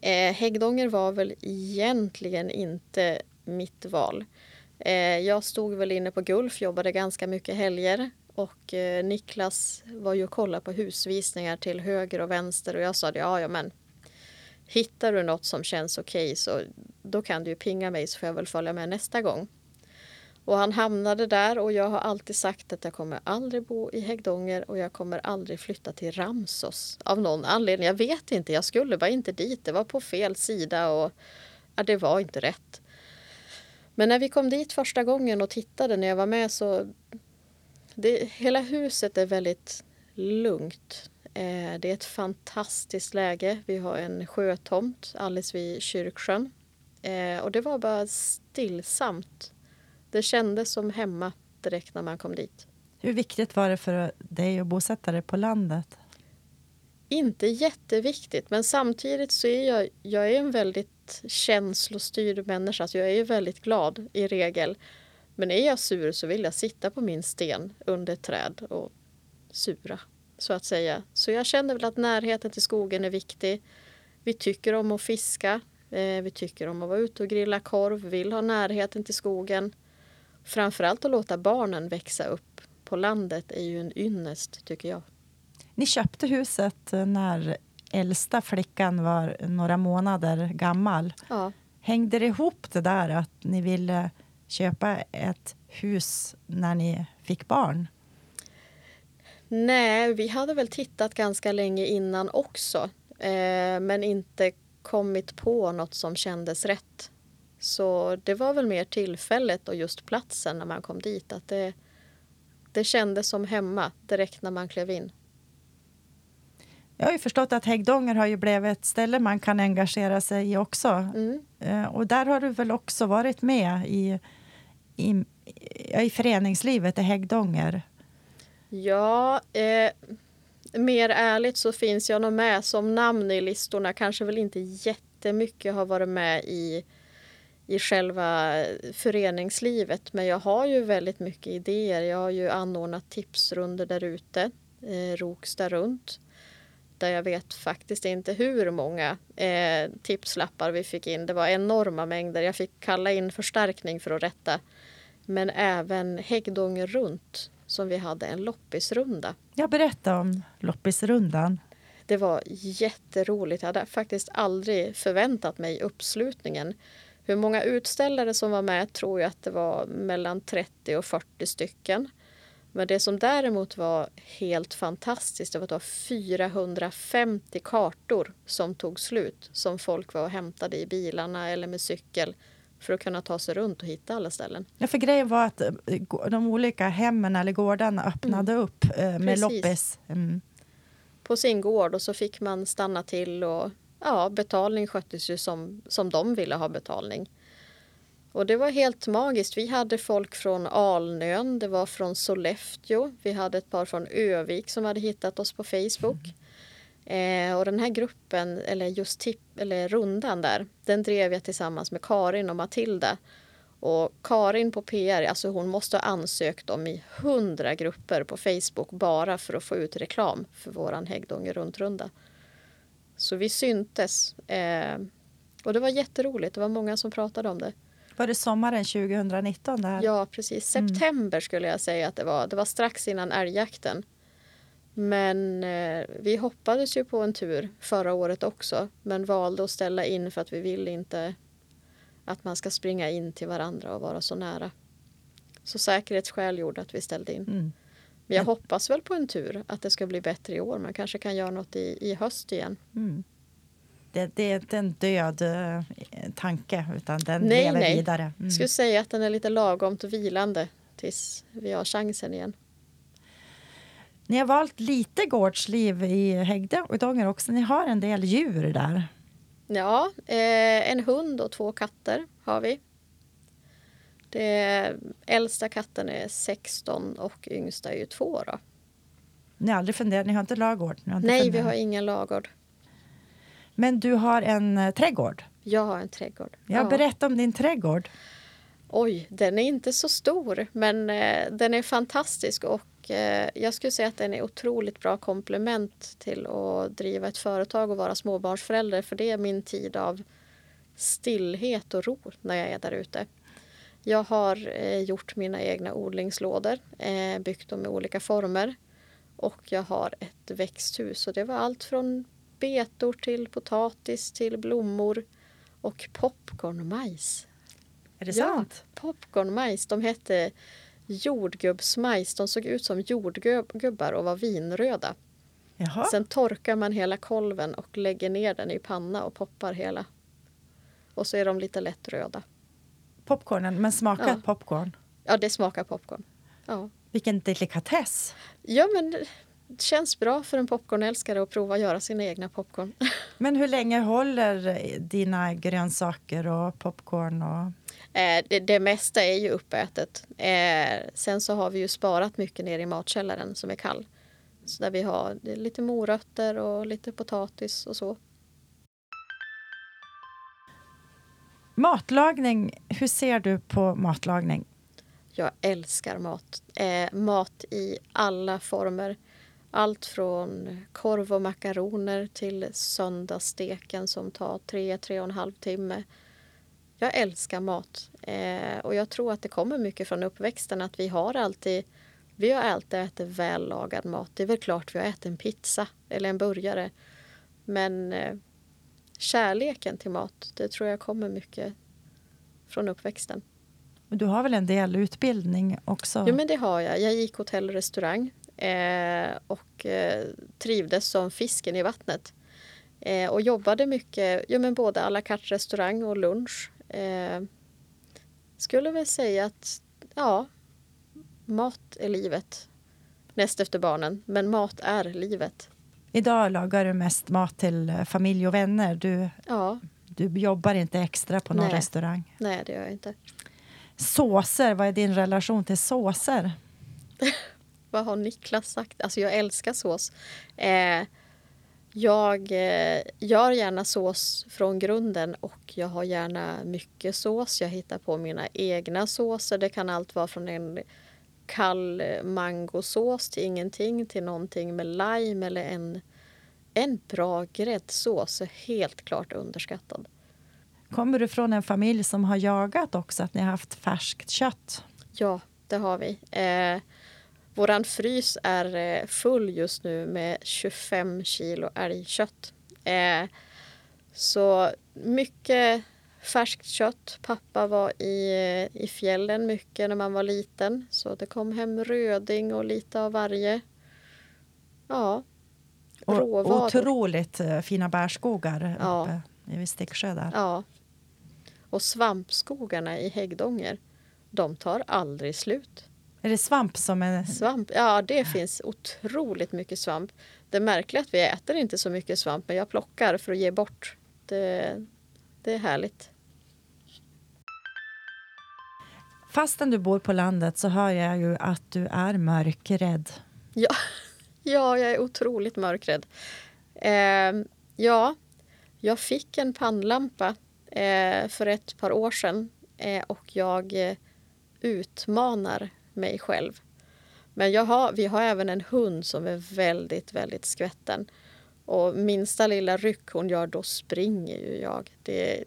Eh, Häggdånger var väl egentligen inte mitt val. Eh, jag stod väl inne på Gulf, jobbade ganska mycket helger och eh, Niklas var ju och kollade på husvisningar till höger och vänster och jag sa ja, ja men hittar du något som känns okej okay, så då kan du ju pinga mig så får jag väl följa med nästa gång. Och han hamnade där och jag har alltid sagt att jag kommer aldrig bo i Häggdånger och jag kommer aldrig flytta till Ramsos av någon anledning. Jag vet inte, jag skulle bara inte dit. Det var på fel sida och ja, det var inte rätt. Men när vi kom dit första gången och tittade när jag var med så det, hela huset är väldigt lugnt. Eh, det är ett fantastiskt läge. Vi har en sjötomt alldeles vid kyrksjön. Eh, och det var bara stillsamt. Det kändes som hemma direkt när man kom dit. Hur viktigt var det för dig att bosätta dig på landet? Inte jätteviktigt, men samtidigt så är jag, jag är en väldigt känslostyrd människa. Så jag är ju väldigt glad i regel. Men är jag sur så vill jag sitta på min sten under ett träd och sura, så att säga. Så jag känner väl att närheten till skogen är viktig. Vi tycker om att fiska. Eh, vi tycker om att vara ute och grilla korv, vill ha närheten till skogen. Framförallt att låta barnen växa upp på landet är ju en ynnest tycker jag. Ni köpte huset eh, när äldsta flickan var några månader gammal. Ja. Hängde det ihop det där att ni ville köpa ett hus när ni fick barn? Nej, vi hade väl tittat ganska länge innan också. Eh, men inte kommit på något som kändes rätt. Så det var väl mer tillfället och just platsen när man kom dit. Att det, det kändes som hemma direkt när man klev in. Jag har ju förstått att Häggdånger har ju blivit ett ställe man kan engagera sig i också. Mm. Eh, Och där har du väl också varit med i, i, i föreningslivet i Häggdånger? Ja, eh, mer ärligt så finns jag nog med som namn i listorna. Kanske väl inte jättemycket har varit med i, i själva föreningslivet. Men jag har ju väldigt mycket idéer. Jag har ju anordnat tipsrunder där ute, eh, Rokstad runt. Där jag vet faktiskt inte hur många eh, tipslappar vi fick in. Det var enorma mängder. Jag fick kalla in förstärkning för att rätta. Men även Häggdånger runt som vi hade en loppisrunda. Jag berättade om loppisrundan. Det var jätteroligt. Jag hade faktiskt aldrig förväntat mig uppslutningen. Hur många utställare som var med tror jag att det var mellan 30 och 40 stycken. Men det som däremot var helt fantastiskt det var att det var 450 kartor som tog slut som folk var och hämtade i bilarna eller med cykel för att kunna ta sig runt och hitta alla ställen. Ja, för grejen var att eh, de olika hemmen eller gårdarna öppnade upp eh, med Mm. Precis. loppis. Mm. på sin gård och så fick man stanna till och ja, betalning sköttes ju som, som de ville ha betalning. Och det var helt magiskt. Vi hade folk från Alnön, det var från Sollefteå, vi hade ett par från Övik som hade hittat oss på Facebook. Eh, och den här gruppen, eller just tip, eller rundan där, den drev jag tillsammans med Karin och Matilda. Och Karin på PR, alltså hon måste ha ansökt om i hundra grupper på Facebook bara för att få ut reklam för våran Häggdånger runtrunda. Så vi syntes. Eh, och det var jätteroligt, det var många som pratade om det. Var det sommaren 2019? Där? Ja, precis. September skulle jag säga att det var. Det var strax innan älgjakten. Men eh, vi hoppades ju på en tur förra året också men valde att ställa in för att vi vill inte att man ska springa in till varandra och vara så nära. Så säkerhetsskäl gjorde att vi ställde in. Mm. Men jag hoppas väl på en tur, att det ska bli bättre i år. Man kanske kan göra något i, i höst igen. Mm. Det, det är inte en död eh, tanke, utan den Nej, lever nej. vidare. Mm. Jag skulle säga att den är lite lagomt vilande tills vi har chansen igen. Ni har valt lite gårdsliv i Hägde och Dånger också. Ni har en del djur där. Ja, eh, en hund och två katter har vi. Det äldsta katten är 16 och yngsta är ju två. Då. Ni har aldrig funderat, ni har inte lagård? Har inte Nej, vi funderat. har ingen lagård. Men du har en eh, trädgård. Jag har en trädgård. Jag berätta om din trädgård. Oj, den är inte så stor, men eh, den är fantastisk och eh, jag skulle säga att den är otroligt bra komplement till att driva ett företag och vara småbarnsförälder, för det är min tid av stillhet och ro när jag är där ute. Jag har eh, gjort mina egna odlingslådor, eh, byggt dem i olika former och jag har ett växthus och det var allt från betor till potatis till blommor och popcornmajs. Är det Ja. sant? Popcornmajs, de hette jordgubbsmajs. De såg ut som jordgubbar och var vinröda. Jaha. Sen torkar man hela kolven och lägger ner den i panna och poppar hela. Och så är de lite lätt röda. Popcornen, men smakat Ja. popcorn. Ja, det smakar popcorn. Ja, Vilken delikatess. ja men känns bra för en popcornälskare att prova att göra sina egna popcorn. Men hur länge håller dina grönsaker och popcorn? Och... Eh, det, det mesta är ju uppätet. Eh, sen så har vi ju sparat mycket ner i matkällaren som är kall. Så där vi har lite morötter och lite potatis och så. Matlagning, hur ser du på matlagning? Jag älskar mat. Eh, mat i alla former. Allt från korv och makaroner till söndagssteken som tar tre, tre och en halv timme. Jag älskar mat. Eh, och jag tror att det kommer mycket från uppväxten att vi har alltid Vi har alltid ätit vällagad mat. Det är väl klart vi har ätit en pizza eller en burgare. Men eh, kärleken till mat, det tror jag kommer mycket från uppväxten. Du har väl en del utbildning också? Jo, men det har jag. Jag gick hotell och restaurang eh, och eh, trivdes som fisken i vattnet. Eh, och jobbade mycket, ja, men både à la carte restaurang och lunch. Eh, skulle väl säga att ja, mat är livet. Näst efter barnen, men mat är livet. Idag lagar du mest mat till familj och vänner. Du, ja. du jobbar inte extra på någon Nej. restaurang. Nej, det gör jag inte. Såser, vad är din relation till såser? Vad har Niklas sagt? Alltså jag älskar sås. Eh, jag eh, gör gärna sås från grunden och jag har gärna mycket sås. Jag hittar på mina egna såser. Det kan allt vara från en kall mangosås till ingenting till någonting med lime eller en, en bra gräddsås är helt klart underskattad. Kommer du från en familj som har jagat också, att ni har haft färskt kött? Ja, det har vi. Eh, våran frys är eh, full just nu med 25 kilo älgkött. Eh, så mycket färskt kött. Pappa var i, i fjällen mycket när man var liten. Så det kom hem röding och lite av varje. Ja, Och råvaror. otroligt eh, fina bärskogar Ja. uppe vid Sticksjö där. Ja. Och svampskogarna i Häggdånger, de tar aldrig slut. Är det svamp som är... Svamp, ja det finns otroligt mycket svamp. Det märkliga är att vi äter inte så mycket svamp men jag plockar för att ge bort. Det, det är härligt. Fastän du bor på landet så hör jag ju att du är mörkrädd. Ja, ja jag är otroligt mörkrädd. Eh, ja, jag fick en pannlampa eh, för ett par år sedan eh, och jag eh, utmanar mig själv. Men jag har, vi har även en hund som är väldigt, väldigt skvätten. Och minsta lilla ryck hon gör, då springer ju jag. Det,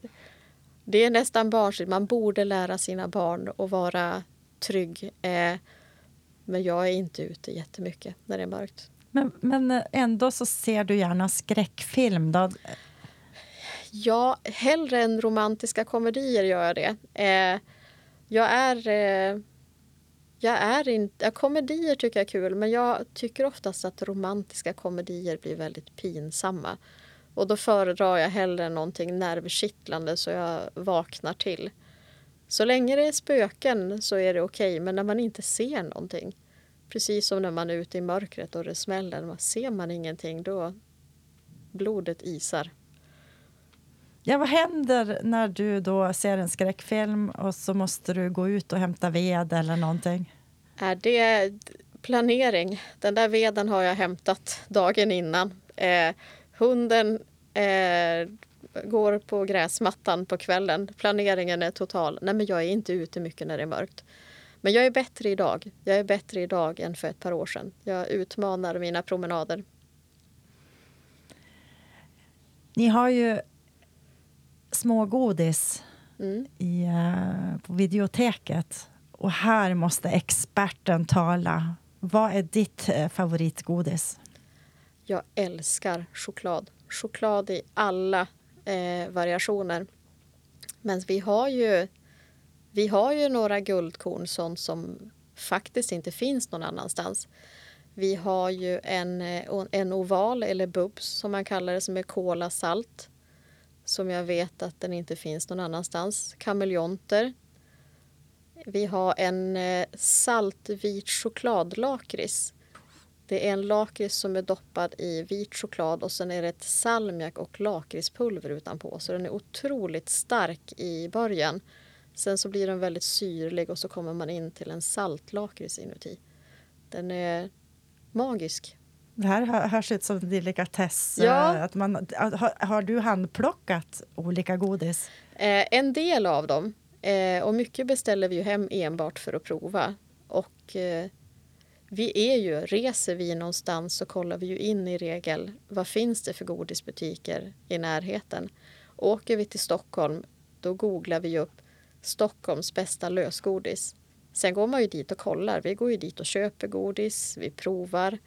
det är nästan barnsligt. Man borde lära sina barn att vara trygg. Eh, men jag är inte ute jättemycket när det är mörkt. Men, men ändå så ser du gärna skräckfilm. Då. Ja, hellre än romantiska komedier gör jag det. Eh, jag är... Eh, jag är inte... Komedier tycker jag är kul, men jag tycker oftast att romantiska komedier blir väldigt pinsamma. Och då föredrar jag hellre någonting nervkittlande så jag vaknar till. Så länge det är spöken så är det okej, men när man inte ser någonting. Precis som när man är ute i mörkret och det smäller. Ser man ingenting, då blodet isar. Ja, vad händer när du då ser en skräckfilm och så måste du gå ut och hämta ved eller någonting? Är det planering? Den där veden har jag hämtat dagen innan. Eh, hunden eh, går på gräsmattan på kvällen. Planeringen är total. Nej, men jag är inte ute mycket när det är mörkt. Men jag är bättre idag. Jag är bättre idag än för ett par år sedan. Jag utmanar mina promenader. Ni har ju smågodis Mm. i, eh, på videoteket. Och här måste experten tala. Vad är ditt eh, favoritgodis? Jag älskar choklad. Choklad i alla eh, variationer. Men vi har ju vi har ju några guldkorn, sånt som faktiskt inte finns någon annanstans. Vi har ju en, eh, en oval, eller bubs som man kallar det, som är kolasalt. Som jag vet att den inte finns någon annanstans. Kameleonter. Vi har en eh, saltvit chokladlakrits. Det är en lakrits som är doppad i vit choklad och sen är det ett salmiak och lakritspulver utanpå. Så den är otroligt stark i början. Sen så blir den väldigt syrlig och så kommer man in till en saltlakrits inuti. Den är magisk. Det här hö- hörs ut som en delikatess. Ja. eh, Att man, har, har du handplockat olika godis? Eh, en del av dem. Eh, och mycket beställer vi ju hem enbart för att prova. Och eh, vi är ju, reser vi någonstans så kollar vi ju in i regel vad finns det för godisbutiker i närheten. Åker vi till Stockholm då googlar vi upp Stockholms bästa lösgodis. Sen går man ju dit och kollar. Vi går ju dit och köper godis, vi provar.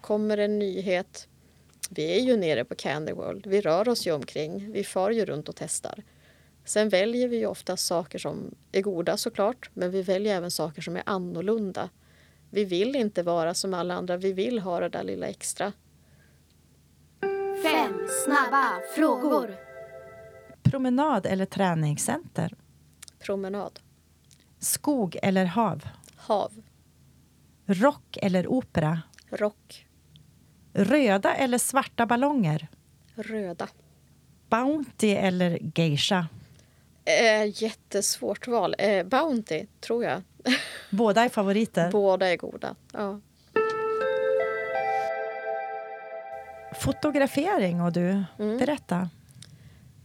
Kommer en nyhet. Vi är ju nere på Candy World. Vi rör oss ju omkring. Vi far ju runt och testar. Sen väljer vi ju ofta saker som är goda såklart, men vi väljer även saker som är annorlunda. Vi vill inte vara som alla andra, vi vill ha det där lilla extra. Fem snabba frågor. Promenad eller träningscenter? Promenad. Skog eller hav? Hav. Rock eller opera? Rock. Röda eller svarta ballonger? Röda. Bounty eller geisha? Eh, jättesvårt val. Eh, Bounty, tror jag. Båda är favoriter. Båda är goda. Ja. Fotografering och du, Mm. berätta.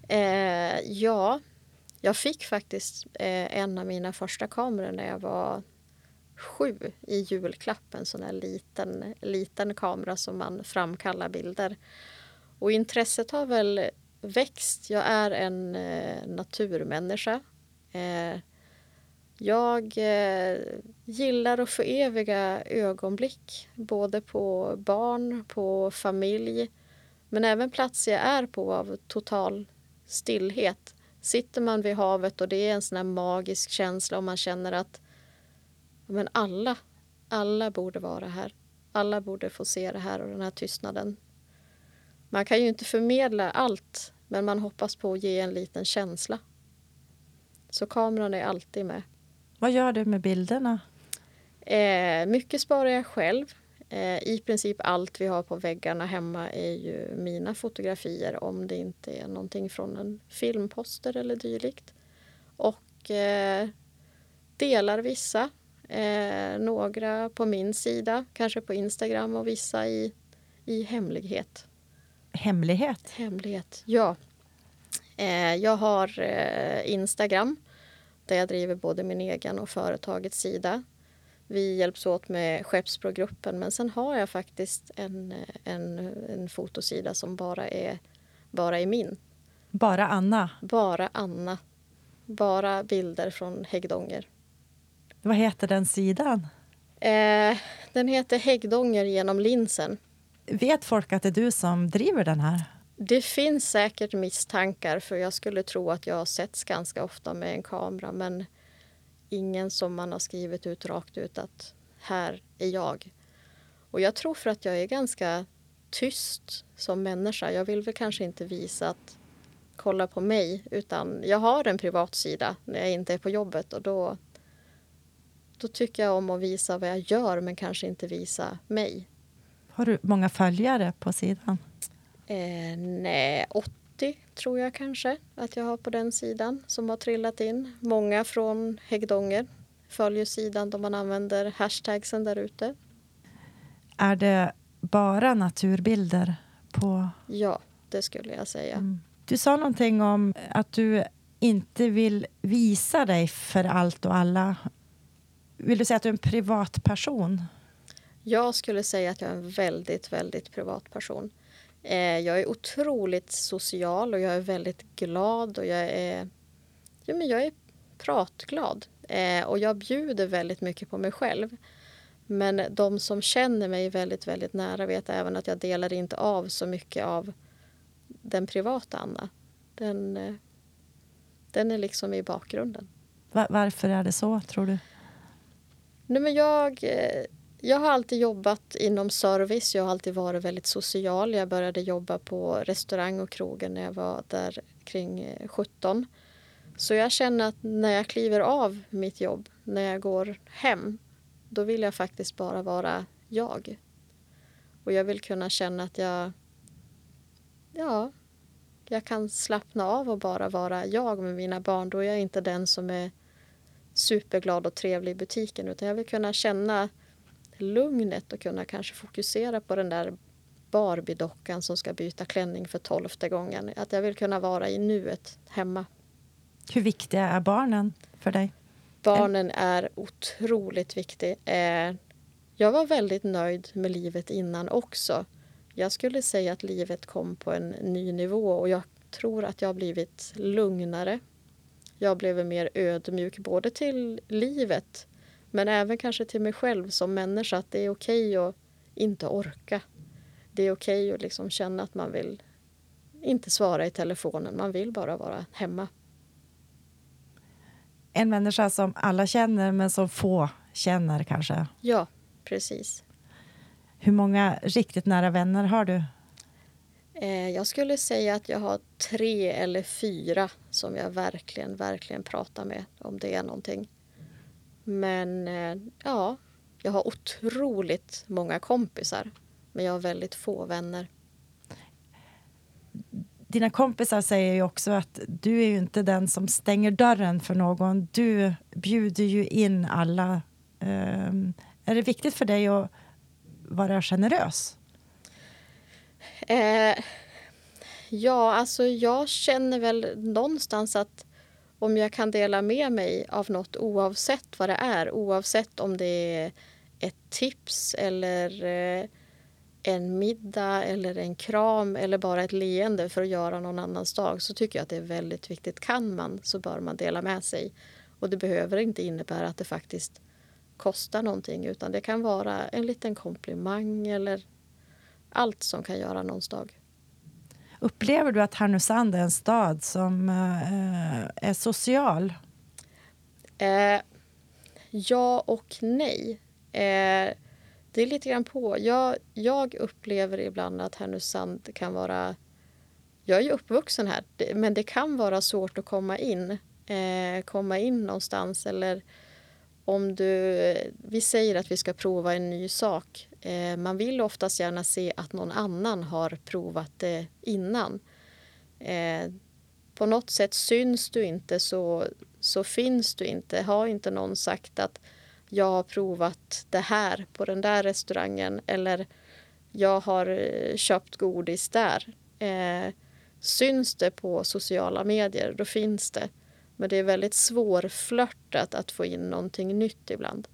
Eh, ja, jag fick faktiskt eh, en av mina första kameror när jag var sju i julklapp. En sån här liten, liten kamera som man framkallar bilder. Och intresset har väl växt. Jag är en eh, naturmänniska. Eh, jag eh, gillar att föreviga ögonblick, både på barn, på familj men även platser jag är på av total stillhet. Sitter man vid havet och det är en sån här magisk känsla och man känner att men alla, alla borde vara här. Alla borde få se det här och den här tystnaden. Man kan ju inte förmedla allt, men man hoppas på att ge en liten känsla. Så kameran är alltid med. Vad gör du med bilderna? Eh, mycket sparar jag själv. Eh, I princip allt vi har på väggarna hemma är ju mina fotografier om det inte är någonting från en filmposter eller dylikt. Och eh, delar vissa. Eh, några på min sida, kanske på Instagram och vissa i, i hemlighet. Hemlighet? Hemlighet, ja. Eh, jag har eh, Instagram där jag driver både min egen och företagets sida. Vi hjälps åt med Skeppsbrogruppen men sen har jag faktiskt en, en, en fotosida som bara är, bara är min. Bara Anna? Bara Anna. Bara bilder från Häggdånger. Vad heter den sidan? Eh, den heter Häggdånger genom linsen. Vet folk att det är du som driver den här? Det finns säkert misstankar för jag skulle tro att jag har setts ganska ofta med en kamera men ingen som man har skrivit ut rakt ut att här är jag. Och jag tror för att jag är ganska tyst som människa. Jag vill väl kanske inte visa att kolla på mig utan jag har en privat sida när jag inte är på jobbet och då, då tycker jag om att visa vad jag gör men kanske inte visa mig. Har du många följare på sidan? Eh, nej, 80 tror jag kanske att jag har på den sidan som har trillat in. Många från Häggdånger följer sidan då man använder hashtagsen där ute. Är det bara naturbilder på... Ja, det skulle jag säga. Mm. Du sa någonting om att du inte vill visa dig för allt och alla. Vill du säga att du är en privatperson? Jag skulle säga att jag är en väldigt, väldigt privat person. Eh, jag är otroligt social och jag är väldigt glad och jag är, ja, men jag är pratglad. Eh, och jag bjuder väldigt mycket på mig själv. Men de som känner mig väldigt, väldigt nära vet även att jag delar inte av så mycket av den privata Anna. Den, eh, den är liksom i bakgrunden. Va- varför är det så, tror du? Nej, men jag, eh, jag har alltid jobbat inom service. Jag har alltid varit väldigt social. Jag började jobba på restaurang och krogen när jag var där kring eh, 17. Så jag känner att när jag kliver av mitt jobb, när jag går hem, då vill jag faktiskt bara vara jag. Och jag vill kunna känna att jag, ja, jag kan slappna av och bara vara jag med mina barn. Då är jag inte den som är superglad och trevlig i butiken utan jag vill kunna känna lugnet och kunna kanske fokusera på den där Barbie-dockan som ska byta klänning för tolfte gången. Att jag vill kunna vara i nuet hemma. Hur viktiga är barnen för dig? Barnen är otroligt viktiga. Eh, jag var väldigt nöjd med livet innan också. Jag skulle säga att livet kom på en ny nivå och jag tror att jag har blivit lugnare. Jag blev mer ödmjuk både till livet Men även kanske till mig själv som människa att det är okej att inte orka. Det är okej att liksom känna att man vill inte svara i telefonen. Man vill bara vara hemma. En människa som alla känner, men som få känner kanske. Ja, precis. Hur många riktigt nära vänner har du? Eh, jag skulle säga att jag har tre eller fyra som jag verkligen, verkligen pratar med om det är någonting. Men eh, ja, jag har otroligt många kompisar. Men jag har väldigt få vänner. Dina kompisar säger ju också att du är ju inte den som stänger dörren för någon. Du bjuder ju in alla. Um, är det viktigt för dig att vara generös? Eh, ja, alltså jag känner väl någonstans att om jag kan dela med mig av något oavsett vad det är, oavsett om det är ett tips eller eh, en middag eller en kram eller bara ett leende för att göra någon annans dag så tycker jag att det är väldigt viktigt. Kan man så bör man dela med sig. Och det behöver inte innebära att det faktiskt kostar någonting utan det kan vara en liten komplimang eller allt som kan göra någons dag. Upplever du att Härnösand är en stad som eh, är social? Eh, ja och nej. Eh, det är lite grann på. Jag, jag upplever ibland att Härnösand kan vara... Jag är ju uppvuxen här, men det kan vara svårt att komma in. Eh, komma in någonstans eller om du... Vi säger att vi ska prova en ny sak. Eh, man vill oftast gärna se att någon annan har provat det innan. Eh, på något sätt syns du inte så, så finns du inte. Har inte någon sagt att jag har provat det här på den där restaurangen eller jag har eh, köpt godis där. Eh, syns det på sociala medier, då finns det. Men det är väldigt svårflörtat att få in någonting nytt ibland.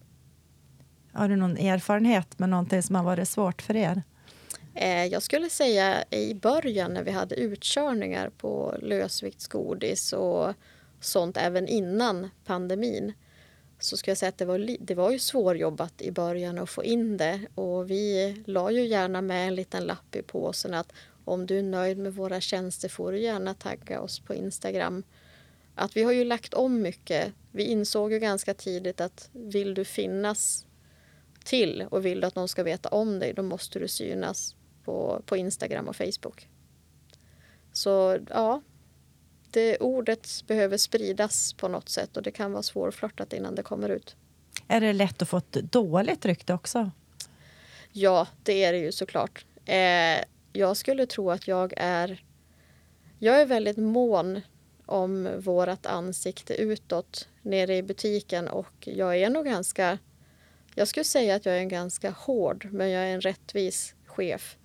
Har du någon erfarenhet med någonting som har varit svårt för er? Eh, jag skulle säga i början när vi hade utkörningar på lösviktsgodis och sånt även innan pandemin så ska jag säga att det var, det var ju svårjobbat i början att få in det och vi la ju gärna med en liten lapp i påsen att om du är nöjd med våra tjänster får du gärna tagga oss på Instagram. Att vi har ju lagt om mycket. Vi insåg ju ganska tidigt att vill du finnas till och vill du att någon ska veta om dig då måste du synas på, på Instagram och Facebook. Så ja, det, ordet behöver spridas på något sätt och det kan vara svårflörtat innan det kommer ut. Är det lätt att få ett dåligt rykte också? Ja, det är det ju såklart. Eh, jag skulle tro att jag är... Jag är väldigt mån om vårt ansikte utåt nere i butiken och jag är nog ganska... Jag skulle säga att jag är en ganska hård, men jag är en rättvis chef.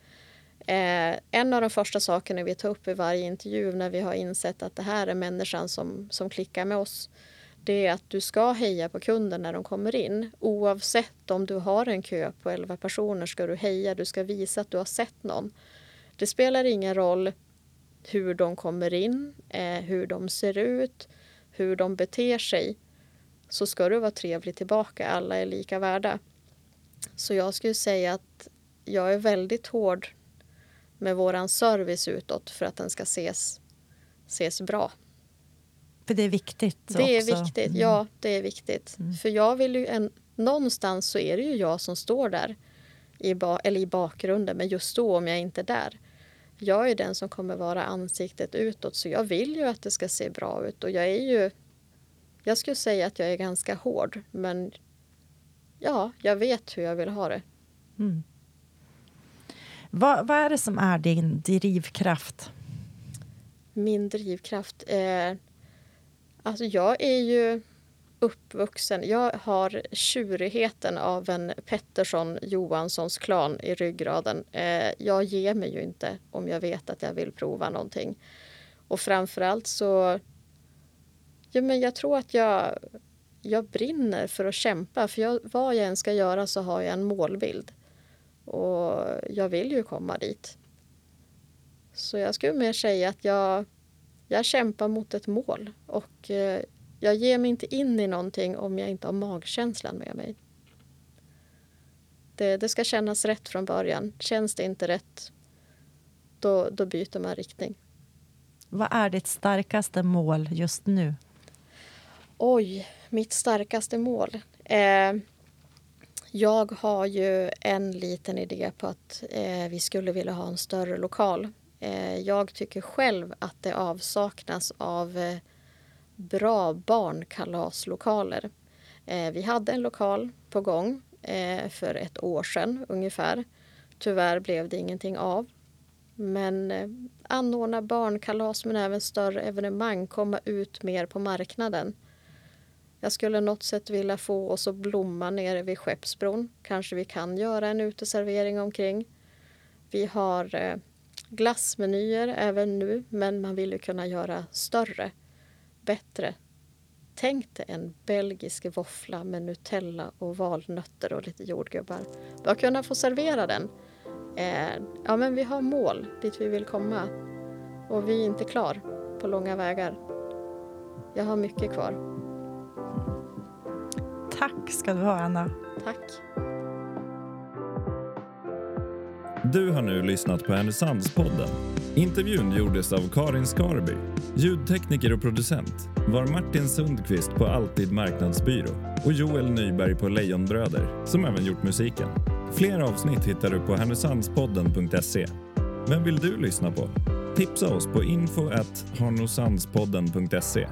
Eh, en av de första sakerna vi tar upp i varje intervju när vi har insett att det här är människan som, som klickar med oss det är att du ska heja på kunden när de kommer in. Oavsett om du har en kö på 11 personer ska du heja, du ska visa att du har sett någon. Det spelar ingen roll hur de kommer in, eh, hur de ser ut, hur de beter sig. Så ska du vara trevlig tillbaka, alla är lika värda. Så jag skulle säga att jag är väldigt hård med våran service utåt för att den ska ses, ses bra. För det är viktigt? Det är viktigt, mm. ja det är viktigt. Mm. För jag vill ju en, någonstans så är det ju jag som står där i, ba, eller i bakgrunden, men just då om jag inte är där. Jag är den som kommer vara ansiktet utåt så jag vill ju att det ska se bra ut och jag är ju jag skulle säga att jag är ganska hård men ja, jag vet hur jag vill ha det. Mm. Vad, vad, är det som är din drivkraft? Min drivkraft? Eh, alltså jag är ju uppvuxen. Jag har tjurigheten av en Pettersson Johanssons klan i ryggraden. Eh, jag ger mig ju inte om jag vet att jag vill prova någonting. Och framförallt så... Ja, men jag tror att jag, jag brinner för att kämpa. För jag, vad jag än ska göra så har jag en målbild. Och jag vill ju komma dit. Så jag skulle mer säga att jag, jag kämpar mot ett mål och eh, jag ger mig inte in i någonting om jag inte har magkänslan med mig. Det, det ska kännas rätt från början. Känns det inte rätt, då, då byter man riktning. Vad är ditt starkaste mål just nu? Oj, mitt starkaste mål. Eh, jag har ju en liten idé på att eh, vi skulle vilja ha en större lokal. Eh, jag tycker själv att det avsaknas av eh, bra barnkalaslokaler. Eh, vi hade en lokal på gång eh, för ett år sedan ungefär. Tyvärr blev det ingenting av. Men eh, anordna barnkalas men även större evenemang, komma ut mer på marknaden. Jag skulle något sätt vilja få oss att blomma nere vid Skeppsbron. Kanske vi kan göra en uteservering omkring. Vi har eh, glassmenyer även nu, men man vill ju kunna göra större, bättre. Tänk dig en belgisk våffla med Nutella och valnötter och lite jordgubbar. Bara kunna få servera den. Eh, ja, men vi har mål dit vi vill komma och vi är inte klar på långa vägar. Jag har mycket kvar. Tack ska du ha, Anna. Tack. Du har nu lyssnat på Härnösandspodden. Intervjun gjordes av Karin Skarby. Ljudtekniker och producent var Martin Sundqvist på Alltid Marknadsbyrå och Joel Nyberg på Lejonbröder som även gjort musiken. Fler avsnitt hittar du på härnösandspodden.se. Vem vill du lyssna på? Tipsa oss på info harnosandspodden.se